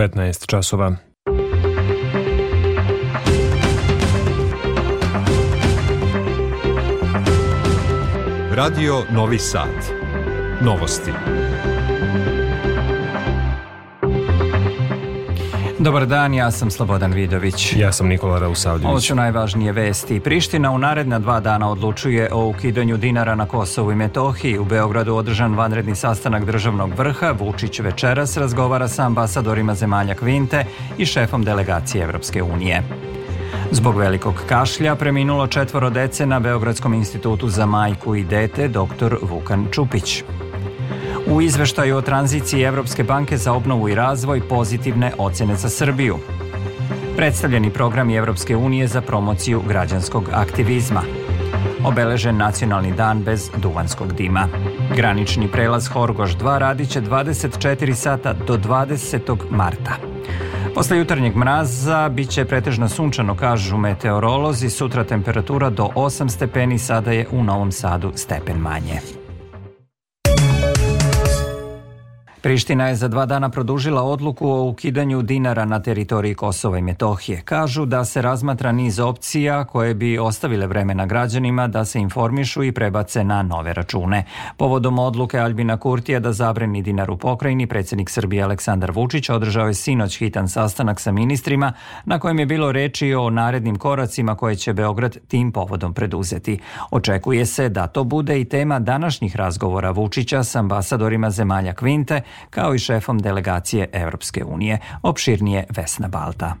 15 časova. Radio Novi Sad. Novosti. Dobar dan, ja sam Slobodan Vidović. Ja sam Nikola Rausavljević. Ovo su najvažnije vesti. Priština u naredna dva dana odlučuje o ukidanju dinara na Kosovu i Metohiji. U Beogradu održan vanredni sastanak državnog vrha. Vučić večeras razgovara sa ambasadorima zemalja Kvinte i šefom delegacije Evropske unije. Zbog velikog kašlja preminulo četvoro dece na Beogradskom institutu za majku i dete dr. Vukan Čupić. U izveštaju o tranziciji Evropske banke za obnovu i razvoj pozitivne ocene za Srbiju. Predstavljeni programi Evropske unije za promociju građanskog aktivizma. Obeležen nacionalni dan bez duvanskog dima. Granični prelaz Horgoš 2 radiće 24 sata do 20. marta. Posle jutarnjeg mraza biće pretežno sunčano, kažu meteorolozi. Sutra temperatura do 8 stepeni, sada je u Novom Sadu stepen manje. Priština je za dva dana produžila odluku o ukidanju dinara na teritoriji Kosova i Metohije. Kažu da se razmatra niz opcija koje bi ostavile vremena građanima da se informišu i prebace na nove račune. Povodom odluke Albina Kurtija da zabrani dinar u pokrajini, predsednik Srbije Aleksandar Vučić održao je sinoć hitan sastanak sa ministrima na kojem je bilo reči o narednim koracima koje će Beograd tim povodom preduzeti. Očekuje se da to bude i tema današnjih razgovora Vučića sa ambasadorima zemalja Kvinte, kao i šefom delegacije Evropske unije, opširnije Vesna Balta.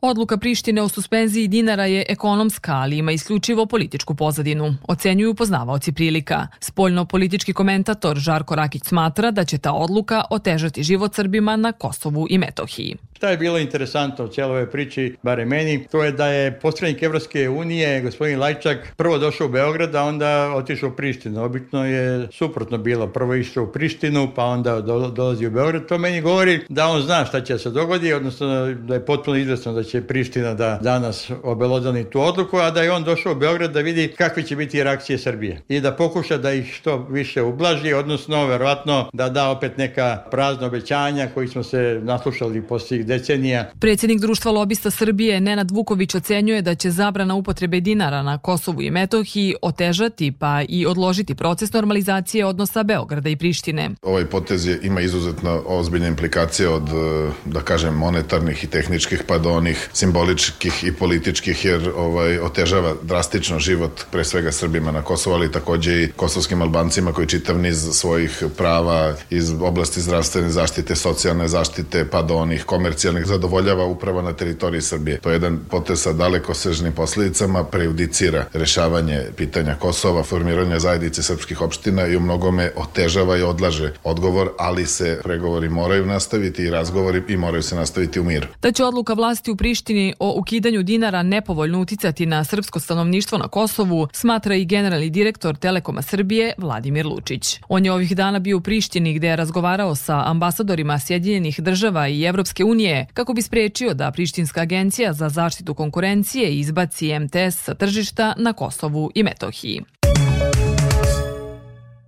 Odluka Prištine o suspenziji dinara je ekonomska, ali ima isključivo političku pozadinu, ocenjuju poznavaoci prilika. Spoljno-politički komentator Žarko Rakić smatra da će ta odluka otežati život Srbima na Kosovu i Metohiji. Šta je bilo interesantno u cijeloj ovoj priči, bare meni, to je da je posrednik Evropske unije, gospodin Lajčak, prvo došao u Beograd, a onda otišao u Prištinu. Obično je suprotno bilo, prvo išao u Prištinu, pa onda do, dolazi u Beograd. To meni govori da on zna šta će se dogodi, odnosno da je potpuno izvesno da će Priština da danas obelodani tu odluku, a da je on došao u Beograd da vidi kakve će biti reakcije Srbije i da pokuša da ih što više ublaži, odnosno verovatno da da opet neka prazna obećanja koji smo se naslušali posljednjih decenija. Predsednik društva lobista Srbije Nenad Vuković ocenjuje da će zabrana upotrebe dinara na Kosovu i Metohiji otežati pa i odložiti proces normalizacije odnosa Beograda i Prištine. Ovaj potez je, ima izuzetno ozbiljne implikacije od, eh, da kažem, monetarnih i tehničkih pa do onih drugih simboličkih i političkih jer ovaj otežava drastično život pre svega Srbima na Kosovu, ali takođe i kosovskim Albancima koji čitav niz svojih prava iz oblasti zdravstvene zaštite, socijalne zaštite, pa do onih komercijalnih zadovoljava upravo na teritoriji Srbije. To je jedan potez sa dalekosežnim posledicama prejudicira rešavanje pitanja Kosova, formiranje zajednice srpskih opština i u mnogome otežava i odlaže odgovor, ali se pregovori moraju nastaviti i razgovori i moraju se nastaviti u miru. Da će odluka vlasti u Prištini o ukidanju dinara nepovoljno uticati na srpsko stanovništvo na Kosovu smatra i generalni direktor Telekoma Srbije Vladimir Lučić. On je ovih dana bio u Prištini gde je razgovarao sa ambasadorima Sjedinjenih država i Evropske unije kako bi sprečio da Prištinska agencija za zaštitu konkurencije izbaci MTS sa tržišta na Kosovu i Metohiji.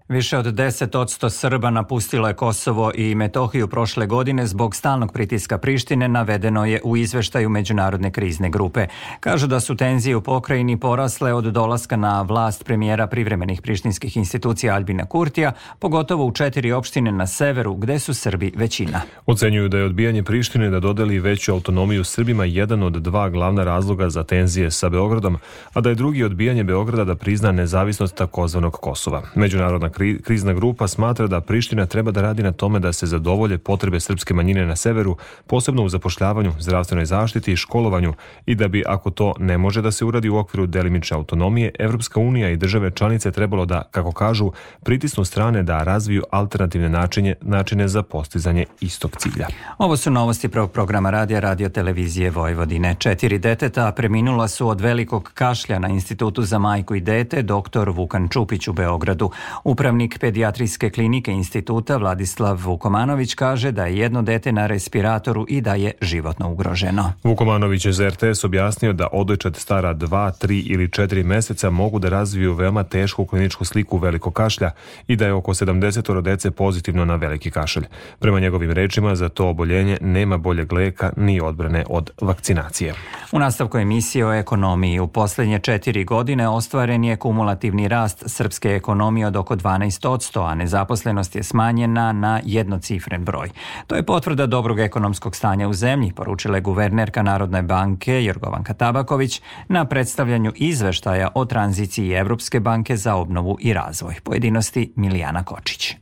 Više od 10% Srba napustilo je Kosovo i Metohiju prošle godine zbog stalnog pritiska Prištine, navedeno je u izveštaju Međunarodne krizne grupe. Kažu da su tenzije u pokrajini porasle od dolaska na vlast premijera privremenih prištinskih institucija Albina Kurtija, pogotovo u četiri opštine na severu gde su Srbi većina. Ocenjuju da je odbijanje Prištine da dodeli veću autonomiju Srbima jedan od dva glavna razloga za tenzije sa Beogradom, a da je drugi odbijanje Beograda da prizna nezavisnost takozvanog Kosova. Međunarodna krizna grupa smatra da Priština treba da radi na tome da se zadovolje potrebe srpske manjine na severu, posebno u zapošljavanju, zdravstvenoj zaštiti i školovanju i da bi, ako to ne može da se uradi u okviru delimične autonomije, Evropska unija i države članice trebalo da, kako kažu, pritisnu strane da razviju alternativne načine, načine za postizanje istog cilja. Ovo su novosti prvog programa radija Radio Televizije Vojvodine. Četiri deteta preminula su od velikog kašlja na Institutu za majku i dete doktor Vukan Čupić u Beogradu. Upravo Upravnik pedijatrijske klinike instituta Vladislav Vukomanović kaže da je jedno dete na respiratoru i da je životno ugroženo. Vukomanović je za RTS objasnio da odojčad stara 2, 3 ili 4 meseca mogu da razviju veoma tešku kliničku sliku velikog kašlja i da je oko 70 dece pozitivno na veliki kašalj. Prema njegovim rečima, za to oboljenje nema boljeg leka ni odbrane od vakcinacije. U nastavku emisije o ekonomiji u poslednje četiri godine ostvaren je kumulativni rast srpske ekonomije od oko 12 12%, a nezaposlenost je smanjena na jednocifren broj. To je potvrda dobrog ekonomskog stanja u zemlji, poručila je guvernerka Narodne banke Jorgovanka Tabaković na predstavljanju izveštaja o tranziciji Evropske banke za obnovu i razvoj. Pojedinosti Milijana Kočić.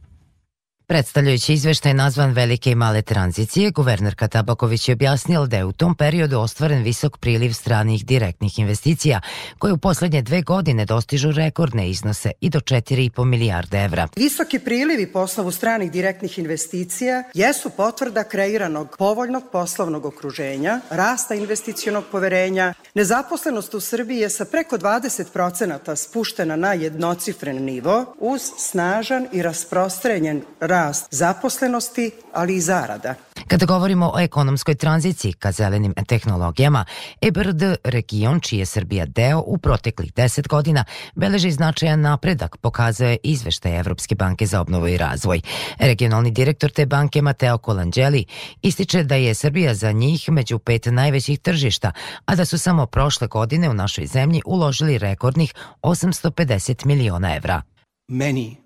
Predstavljajući izveštaj nazvan Velike i male tranzicije, guvernerka Tabaković je objasnila da je u tom periodu ostvaren visok priliv stranih direktnih investicija, koje u poslednje dve godine dostižu rekordne iznose i do 4,5 milijarde evra. Visoki prilivi po osnovu stranih direktnih investicija jesu potvrda kreiranog povoljnog poslovnog okruženja, rasta investicionog poverenja. Nezaposlenost u Srbiji je sa preko 20% spuštena na jednocifren nivo uz snažan i rasprostrenjen rast rast zaposlenosti, ali i zarada. Kada govorimo o ekonomskoj tranziciji ka zelenim tehnologijama, EBRD region, čije Srbija deo u proteklih 10 godina, beleži značajan napredak, pokazuje izveštaj Evropske banke za obnovu i razvoj. Regionalni direktor te banke Mateo Kolanđeli ističe da je Srbija za njih među pet najvećih tržišta, a da su samo prošle godine u našoj zemlji uložili rekordnih 850 miliona evra. Many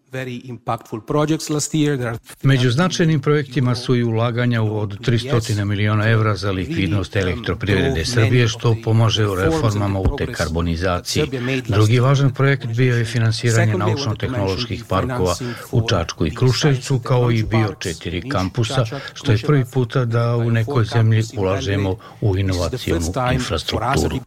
Među značajnim projektima su i ulaganja u od 300 miliona evra za likvidnost elektroprivrede Srbije, što pomaže u reformama u dekarbonizaciji. Drugi važan projekt bio je finansiranje naučno-tehnoloških parkova u Čačku i Kruševcu, kao i bio četiri kampusa, što je prvi puta da u nekoj zemlji ulažemo u inovacijonu infrastrukturu.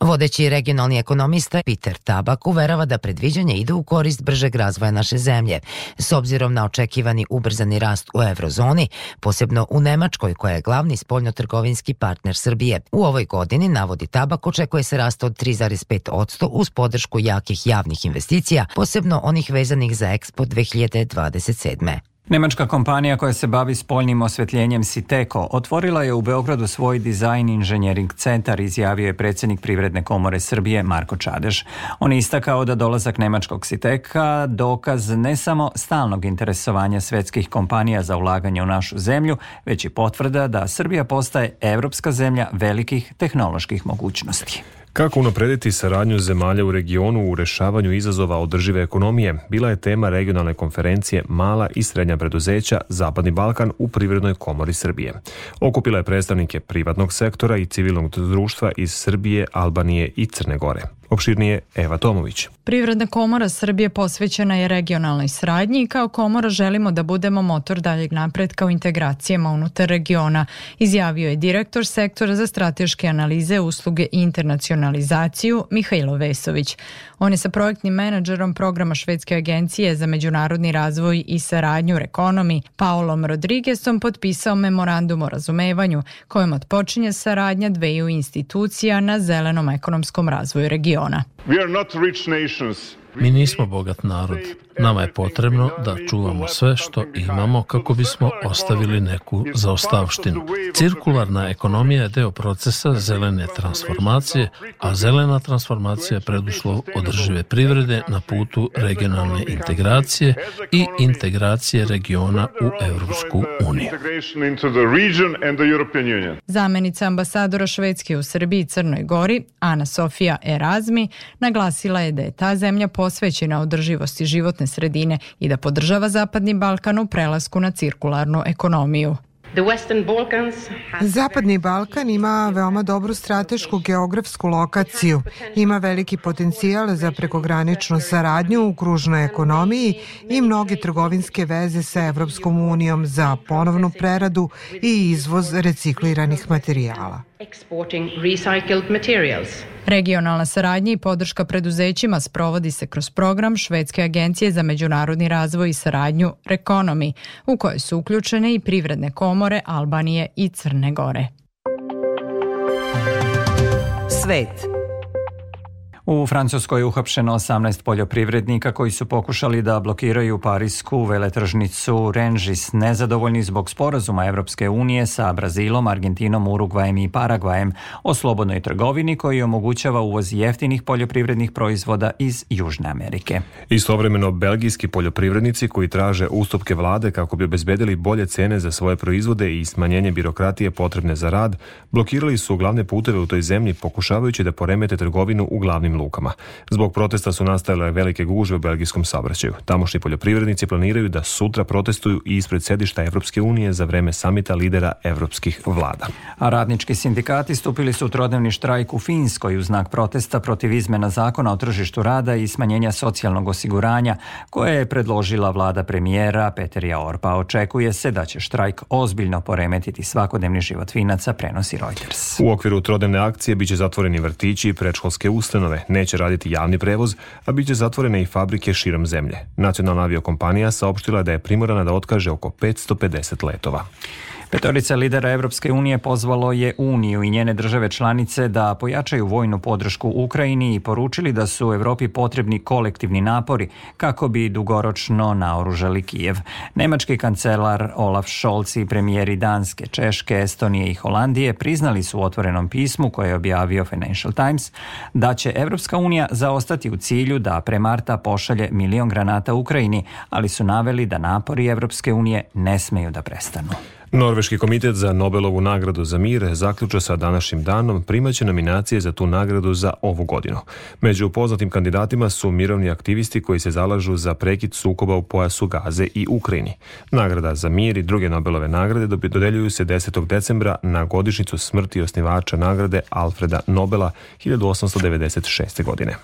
Vodeći regionalni ekonomista Peter Tabak uverava da predviđanje idu idu u korist bržeg razvoja naše zemlje. S obzirom na očekivani ubrzani rast u eurozoni, posebno u Nemačkoj koja je glavni spoljnotrgovinski partner Srbije. U ovoj godini, navodi tabak, očekuje se rast od 3,5% uz podršku jakih javnih investicija, posebno onih vezanih za Expo 2027. Nemačka kompanija koja se bavi spoljnim osvetljenjem Siteko otvorila je u Beogradu svoj dizajn inženjering centar, izjavio je predsednik Privredne komore Srbije Marko Čadež. On je istakao da dolazak nemačkog Siteka dokaz ne samo stalnog interesovanja svetskih kompanija za ulaganje u našu zemlju, već i potvrda da Srbija postaje evropska zemlja velikih tehnoloških mogućnosti. Kako unaprediti saradnju zemalja u regionu u rešavanju izazova održive ekonomije bila je tema regionalne konferencije Mala i srednja preduzeća Zapadni Balkan u Privrednoj komori Srbije. Okupila je predstavnike privatnog sektora i civilnog društva iz Srbije, Albanije i Crne Gore. Opširnije Eva Tomović. Privredna komora Srbije posvećena je regionalnoj sradnji i kao komora želimo da budemo motor daljeg napretka u integracijama unutar regiona, izjavio je direktor sektora za strateške analize, usluge i internacionalizaciju Mihajlo Vesović. On je sa projektnim menadžerom programa Švedske agencije za međunarodni razvoj i saradnju u ekonomi Paolom Rodrigesom potpisao memorandum o razumevanju kojom otpočinje saradnja dveju institucija na zelenom ekonomskom razvoju regiona. Mi nismo bogat narod. Nama je potrebno da čuvamo sve što imamo kako bismo ostavili neku zaostavštinu. Cirkularna ekonomija je deo procesa zelene transformacije, a zelena transformacija je preduslov održive privrede na putu regionalne integracije i integracije regiona u Evropsku uniju. Zamenica ambasadora Švedske u Srbiji i Crnoj Gori, Ana Sofija Erazmi, naglasila je da je ta zemlja posvećena održivosti životne životne sredine i da podržava Zapadni Balkan u prelasku na cirkularnu ekonomiju. Zapadni Balkan ima veoma dobru stratešku geografsku lokaciju, ima veliki potencijal za prekograničnu saradnju u kružnoj ekonomiji i mnoge trgovinske veze sa Evropskom unijom za ponovnu preradu i izvoz recikliranih materijala exporting recycled materials. Regionalna saradnja i podrška preduzećima sprovodi se kroz program Švedske agencije za međunarodni razvoj i saradnju Rekonomi, u kojoj su uključene i privredne komore Albanije i Crne Gore. Svet. U Francuskoj je uhapšeno 18 poljoprivrednika koji su pokušali da blokiraju parisku veletržnicu Rengis, nezadovoljni zbog sporazuma Evropske unije sa Brazilom, Argentinom, Urugvajem i Paragvajem o slobodnoj trgovini koji omogućava uvoz jeftinih poljoprivrednih proizvoda iz Južne Amerike. Istovremeno, belgijski poljoprivrednici koji traže ustupke vlade kako bi obezbedili bolje cene za svoje proizvode i smanjenje birokratije potrebne za rad, blokirali su glavne puteve u toj zemlji pokušavajući da poremete trgovinu u glavnim zračnim lukama. Zbog protesta su nastale velike gužve u belgijskom saobraćaju. Tamošnji poljoprivrednici planiraju da sutra protestuju ispred sedišta Evropske unije za vreme samita lidera evropskih vlada. A radnički sindikati stupili su u trodnevni štrajk u Finskoj u znak protesta protiv izmena zakona o tržištu rada i smanjenja socijalnog osiguranja koje je predložila vlada premijera Peterija Orpa. Očekuje se da će štrajk ozbiljno poremetiti svakodnevni život Finaca, prenosi Reuters. U okviru trodnevne akcije biće zatvoreni vrtići i predškolske ustanove neće raditi javni prevoz, a bit će zatvorene i fabrike širom zemlje. Nacionalna aviokompanija saopštila da je primorana da otkaže oko 550 letova. Petorica lidera Evropske unije pozvalo je Uniju i njene države članice da pojačaju vojnu podršku Ukrajini i poručili da su u Evropi potrebni kolektivni napori kako bi dugoročno naoružali Kijev. Nemački kancelar Olaf Scholz i premijeri Danske, Češke, Estonije i Holandije priznali su u otvorenom pismu koje je objavio Financial Times da će Evropska unija zaostati u cilju da pre marta pošalje milion granata Ukrajini, ali su naveli da napori Evropske unije ne smeju da prestanu. Norveški komitet za Nobelovu nagradu za mir zaključa sa današnjim danom primaće nominacije za tu nagradu za ovu godinu. Među poznatim kandidatima su mirovni aktivisti koji se zalažu za prekid sukoba u pojasu Gaze i Ukrajini. Nagrada za mir i druge Nobelove nagrade dodeljuju se 10. decembra na godišnicu smrti osnivača nagrade Alfreda Nobela 1896. godine.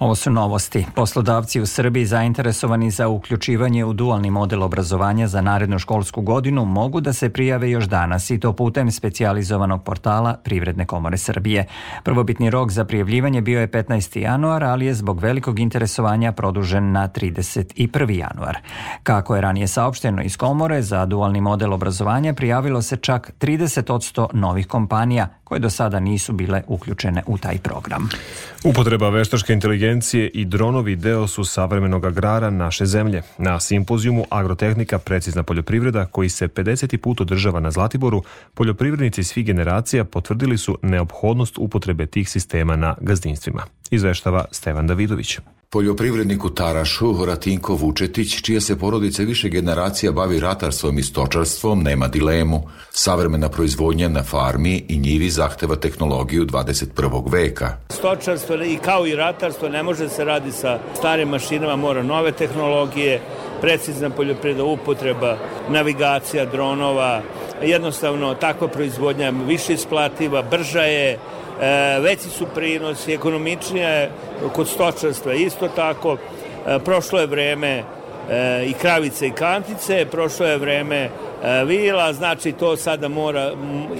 Ovo su novosti. Poslodavci u Srbiji zainteresovani za uključivanje u dualni model obrazovanja za narednu školsku godinu mogu da se prijave još danas i to putem specijalizovanog portala Privredne komore Srbije. Prvobitni rok za prijavljivanje bio je 15. januar, ali je zbog velikog interesovanja produžen na 31. januar. Kako je ranije saopšteno iz komore, za dualni model obrazovanja prijavilo se čak 30% novih kompanija koje do sada nisu bile uključene u taj program. Upotreba veštačke inteligencije inteligencije i dronovi deo su savremenog agrara naše zemlje. Na simpozijumu Agrotehnika precizna poljoprivreda, koji se 50. put održava na Zlatiboru, poljoprivrednici svih generacija potvrdili su neophodnost upotrebe tih sistema na gazdinstvima. Izveštava Stevan Davidović. Poljoprivredniku Tarašu Ratinko Vučetić, čija se porodica više generacija bavi ratarstvom i stočarstvom, nema dilemu. Savremena proizvodnja na farmi i njivi zahteva tehnologiju 21. veka. Stočarstvo i kao i ratarstvo ne može se radi sa starim mašinama, mora nove tehnologije, precizna poljoprivreda, upotreba, navigacija dronova, jednostavno takva proizvodnja više isplativa, brža je, E, veći su prinosi, ekonomičnije kod stočarstva isto tako, e, prošlo je vreme e, i kravice i kantice, prošlo je vreme E, vila, znači to sada mora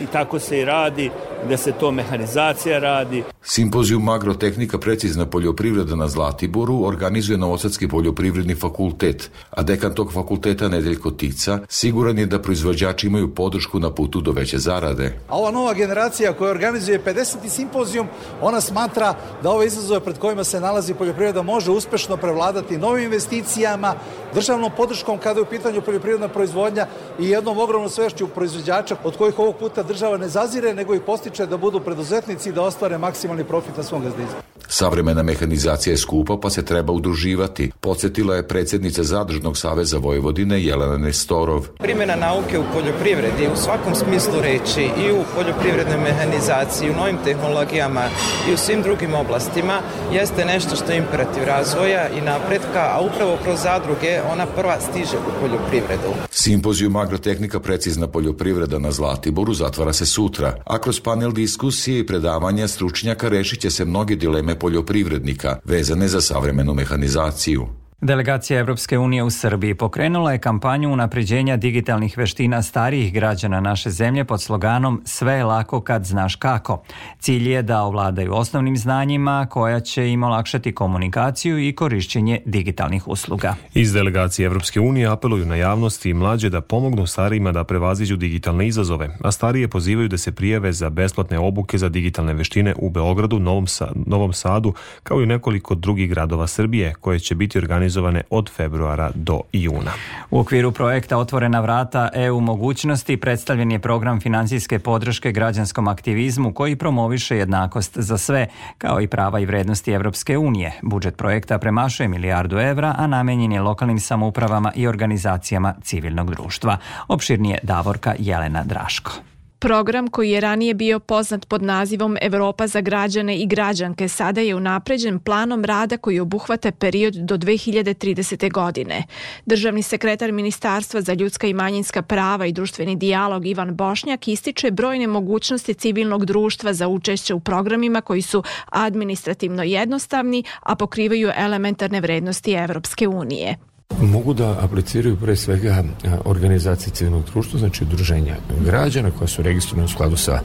i tako se i radi, da se to mehanizacija radi. Simpozijum agrotehnika precizna poljoprivreda na Zlatiboru organizuje Novosadski poljoprivredni fakultet, a dekan tog fakulteta Nedeljko Tica siguran je da proizvođači imaju podršku na putu do veće zarade. A ova nova generacija koja organizuje 50. simpozijum, ona smatra da ove izazove pred kojima se nalazi poljoprivreda može uspešno prevladati novim investicijama, državnom podrškom kada je u pitanju poljoprivredna proizvodnja i i jednom ogromnom svešću proizvođača od kojih ovog puta država ne zazire, nego i postiče da budu preduzetnici da ostvare maksimalni profit na svom gazdinstvu. Savremena mehanizacija je skupa pa se treba udruživati, podsjetila je predsjednica Zadružnog saveza Vojvodine Jelena Nestorov. Primjena nauke u poljoprivredi u svakom smislu reći i u poljoprivrednoj mehanizaciji, u novim tehnologijama i u svim drugim oblastima jeste nešto što je imperativ razvoja i napretka, a upravo kroz zadruge ona prva stiže u poljoprivredu. Simpozijum agrotehnika precizna poljoprivreda na Zlatiboru zatvara se sutra, a kroz panel diskusije i predavanja stručnjaka rešit će se mnoge dileme poljoprivrednika vezane za savremenu mehanizaciju. Delegacija Evropske unije u Srbiji pokrenula je kampanju unapređenja digitalnih veština starijih građana naše zemlje pod sloganom Sve je lako kad znaš kako. Cilj je da ovladaju osnovnim znanjima koja će im olakšati komunikaciju i korišćenje digitalnih usluga. Iz delegacije Evropske unije apeluju na javnosti i mlađe da pomognu starijima da prevaziđu digitalne izazove, a starije pozivaju da se prijave za besplatne obuke za digitalne veštine u Beogradu, Novom, Sa Novom Sadu, kao i nekoliko drugih gradova Srbije, koje će biti organizovane organizovane od februara do juna. U okviru projekta Otvorena vrata EU mogućnosti predstavljen je program financijske podrške građanskom aktivizmu koji promoviše jednakost za sve, kao i prava i vrednosti Evropske unije. Budžet projekta premašuje milijardu evra, a namenjen je lokalnim samoupravama i organizacijama civilnog društva. Opširnije Davorka Jelena Draško. Program koji je ranije bio poznat pod nazivom Evropa za građane i građanke sada je unapređen planom rada koji obuhvata period do 2030. godine. Državni sekretar Ministarstva za ljudska i manjinska prava i društveni dijalog Ivan Bošnjak ističe brojne mogućnosti civilnog društva za učešće u programima koji su administrativno jednostavni, a pokrivaju elementarne vrednosti Evropske unije. Mogu da apliciraju pre svega organizacije civilnog društva, znači udruženja građana koja su registrovane u skladu sa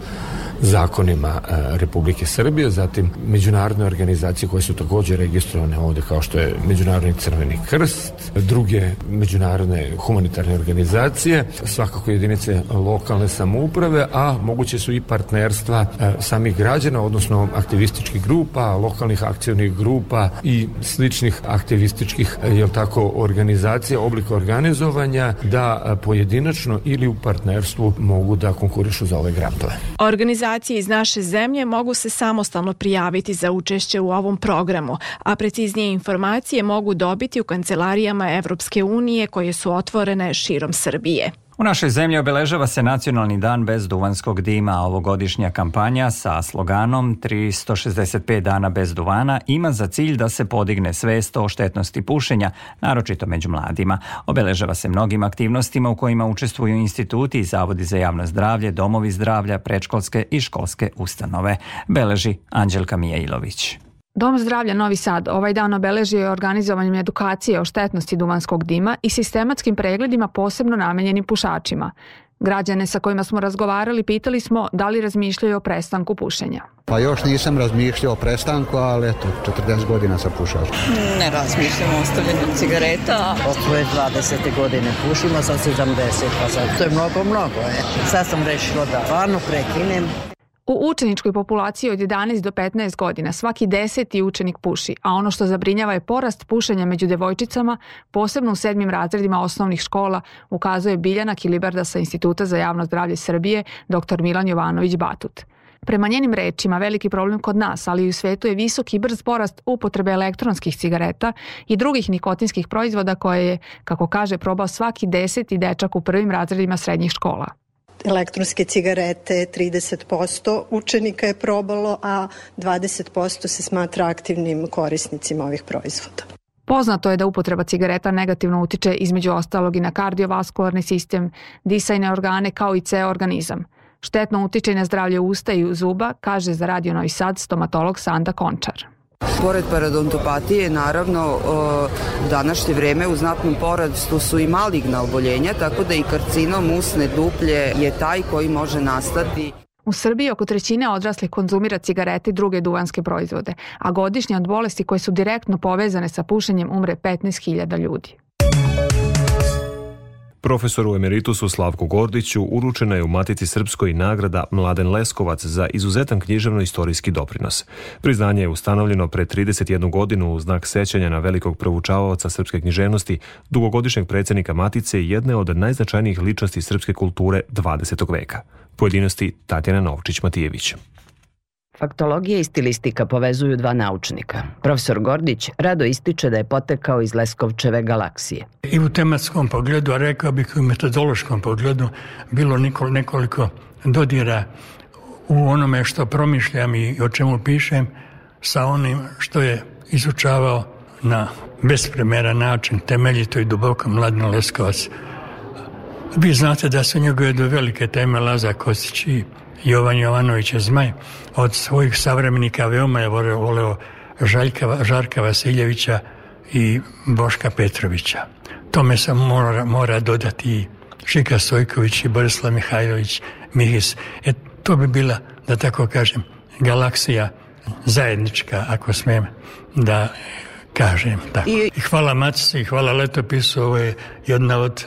zakonima Republike Srbije, zatim međunarodne organizacije koje su takođe registrovane ovde kao što je Međunarodni crveni krst, druge međunarodne humanitarne organizacije, svakako jedinice lokalne samouprave, a moguće su i partnerstva samih građana, odnosno aktivističkih grupa, lokalnih akcijnih grupa i sličnih aktivističkih, jel tako, organizacija organizacija, oblik organizovanja da pojedinačno ili u partnerstvu mogu da konkurišu za ove grantove. Organizacije iz naše zemlje mogu se samostalno prijaviti za učešće u ovom programu, a preciznije informacije mogu dobiti u kancelarijama Evropske unije koje su otvorene širom Srbije. U našoj zemlji obeležava se Nacionalni dan bez duvanskog dima, a ovogodišnja kampanja sa sloganom 365 dana bez duvana ima za cilj da se podigne svest o štetnosti pušenja, naročito među mladima. Obeležava se mnogim aktivnostima u kojima učestvuju instituti i zavodi za javno zdravlje, domovi zdravlja, predškolske i školske ustanove. Beleži Anđelka Mijailović. Dom zdravlja Novi Sad ovaj dan obeležio je organizovanjem edukacije o štetnosti duvanskog dima i sistematskim pregledima posebno namenjenim pušačima. Građane sa kojima smo razgovarali pitali smo da li razmišljaju o prestanku pušenja. Pa još nisam razmišljao o prestanku, ali eto, 40 godina sam pušač. Ne razmišljam o ostavljanju cigareta. Od svoje 20. godine pušimo, sa sad 70, pa sad to je mnogo, mnogo. Je. Sad sam rešila da vanu prekinem. U učeničkoj populaciji od 11 do 15 godina svaki deseti učenik puši, a ono što zabrinjava je porast pušenja među devojčicama, posebno u sedmim razredima osnovnih škola, ukazuje Biljana Kilibarda sa Instituta za javno zdravlje Srbije, dr. Milan Jovanović Batut. Prema njenim rečima, veliki problem kod nas, ali i u svetu je visok i brz porast upotrebe elektronskih cigareta i drugih nikotinskih proizvoda koje je, kako kaže, probao svaki deseti dečak u prvim razredima srednjih škola elektronske cigarete 30% učenika je probalo, a 20% se smatra aktivnim korisnicima ovih proizvoda. Poznato je da upotreba cigareta negativno utiče između ostalog i na kardiovaskularni sistem, disajne organe kao i ceo organizam. Štetno utiče i na zdravlje usta i zuba, kaže za Radio Novi Sad stomatolog Sanda Končar. Pored paradontopatije, naravno, današnje vreme u znatnom porastu su i maligna oboljenja, tako da i karcinom usne duplje je taj koji može nastati. U Srbiji oko trećine odraslih konzumira cigarete i druge duvanske proizvode, a godišnje od bolesti koje su direktno povezane sa pušenjem umre 15.000 ljudi. Profesoru emeritusu Slavku Gordiću uručena je u Matici Srpskoj nagrada Mladen Leskovac za izuzetan književno-istorijski doprinos. Priznanje je ustanovljeno pre 31 godinu u znak sećanja na velikog provučavaoca srpske književnosti, dugogodišnjeg predsednika Matice i jedne od najznačajnijih ličnosti srpske kulture 20. veka. Pojedinosti Tatjana Novčić-Matijević. Faktologija i stilistika povezuju dva naučnika. Profesor Gordić rado ističe da je potekao iz Leskovčeve galaksije. I u tematskom pogledu, a rekao bih i u metodološkom pogledu, bilo nekoliko dodira u onome što promišljam i o čemu pišem sa onim što je izučavao na bespremeran način, temeljito i duboko mladno Leskovac. Vi znate da su njegove do velike teme Laza Kosić i Jovan Jovanovića Zmaj. Od svojih savremenika veoma je voleo Žaljka, Žarka Vasiljevića i Boška Petrovića. Tome se mora, mora dodati i Šika Stojković i Borislav Mihajlović Mihis. E, to bi bila, da tako kažem, galaksija zajednička, ako smem da kažem tako. I hvala Macice hvala Letopisu, ovo je jedna od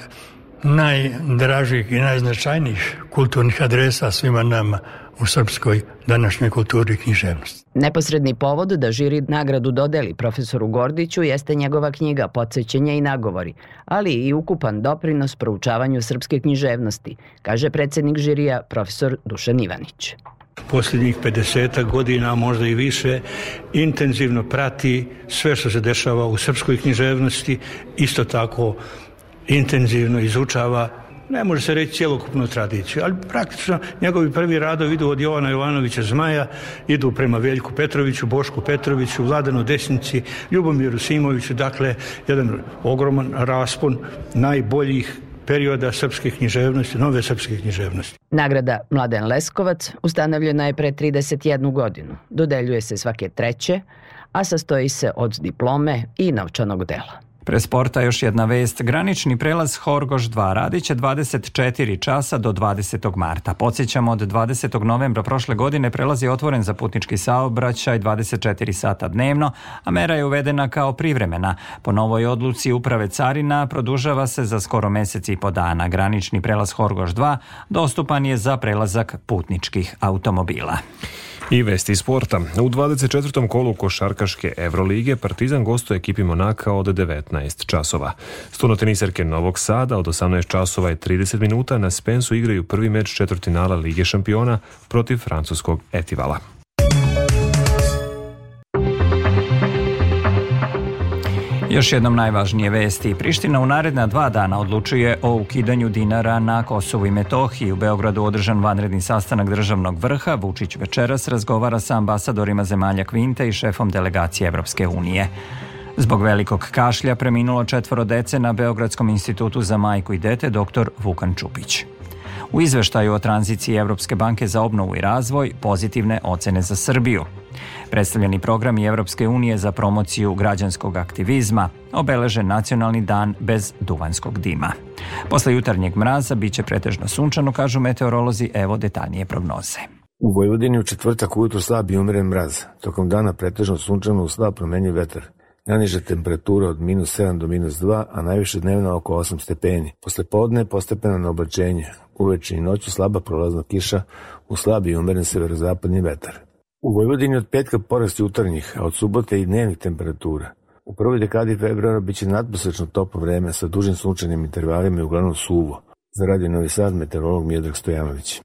najdražih i najznačajnijih kulturnih adresa svima nama u srpskoj današnjoj kulturi i književnosti. Neposredni povod da žiri nagradu dodeli profesoru Gordiću jeste njegova knjiga Podsećenje i nagovori, ali i ukupan doprinos proučavanju srpske književnosti, kaže predsednik žirija profesor Dušan Ivanić. Poslednjih 50 godina, možda i više, intenzivno prati sve što se dešava u srpskoj književnosti, isto tako intenzivno izučava ne može se reći cjelokupnu tradiciju, ali praktično njegovi prvi radovi idu od Jovana Jovanovića Zmaja, idu prema Veljku Petroviću, Bošku Petroviću, Vladanu Desnici, Ljubomiru Simoviću, dakle jedan ogroman raspon najboljih perioda srpske književnosti, nove srpske književnosti. Nagrada Mladen Leskovac ustanovljena je pre 31 godinu. Dodeljuje se svake treće, a sastoji se od diplome i novčanog dela. Pre sporta još jedna vest. Granični prelaz Horgoš 2 radit će 24 časa do 20. marta. Podsećamo, od 20. novembra prošle godine prelaz je otvoren za putnički saobraćaj 24 sata dnevno, a mera je uvedena kao privremena. Po novoj odluci uprave Carina produžava se za skoro mesec i po dana. Granični prelaz Horgoš 2 dostupan je za prelazak putničkih automobila. I vesti sporta. U 24. kolu košarkaške Evrolige Partizan gostuje ekipi Monaka od 19 časova. Studnoteniserke Novog Sada od 18 časova i 30 minuta na Spensu igraju prvi meč četvrtinala Lige šampiona protiv francuskog Etivala. Još jednom najvažnije vesti. Priština u naredna dva dana odlučuje o ukidanju dinara na Kosovu i Metohiji. U Beogradu održan vanredni sastanak državnog vrha. Vučić večeras razgovara sa ambasadorima zemalja Kvinta i šefom delegacije Evropske unije. Zbog velikog kašlja preminulo četvoro dece na Beogradskom institutu za majku i dete dr. Vukan Čupić. U izveštaju o tranziciji Evropske banke za obnovu i razvoj pozitivne ocene za Srbiju. Predstavljeni program i Evropske unije za promociju građanskog aktivizma obeleže nacionalni dan bez duvanskog dima. Posle jutarnjeg mraza biće pretežno sunčano, kažu meteorolozi, evo detaljnije prognoze. U Vojvodini u četvrtak ujutru slab i umeren mraz. Tokom dana pretežno sunčano u slab promenje vetar. Najniža temperatura od minus 7 do minus 2, a najviše dnevna oko 8 stepeni. Posle podne postepeno na oblačenje. Uveče i noću slaba prolazna kiša, u slabi i umeren severozapadni vetar. U Vojvodini od petka porasti utarnjih, a od subote i dnevnih temperatura. U prvoj dekadi februara biće nadprosečno toplo vreme sa dužim sunčanim intervalima i uglavnom suvo. Za radio Novi Sad, meteorolog Miodrag Stojanović.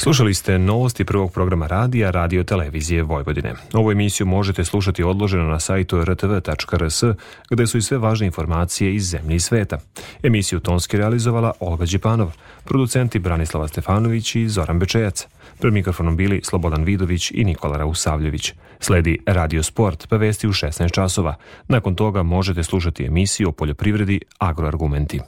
Slušali ste novosti prvog programa radija Radio Televizije Vojvodine. Ovu emisiju možete slušati odloženo na sajtu rtv.rs gde su i sve važne informacije iz zemlje i sveta. Emisiju tonski realizovala Olga Đipanov, producenti Branislava Stefanović i Zoran Bečejac. Pred mikrofonom bili Slobodan Vidović i Nikola Rausavljević. Sledi Radio Sport, pa vesti u 16 časova. Nakon toga možete slušati emisiju o poljoprivredi Agroargumenti.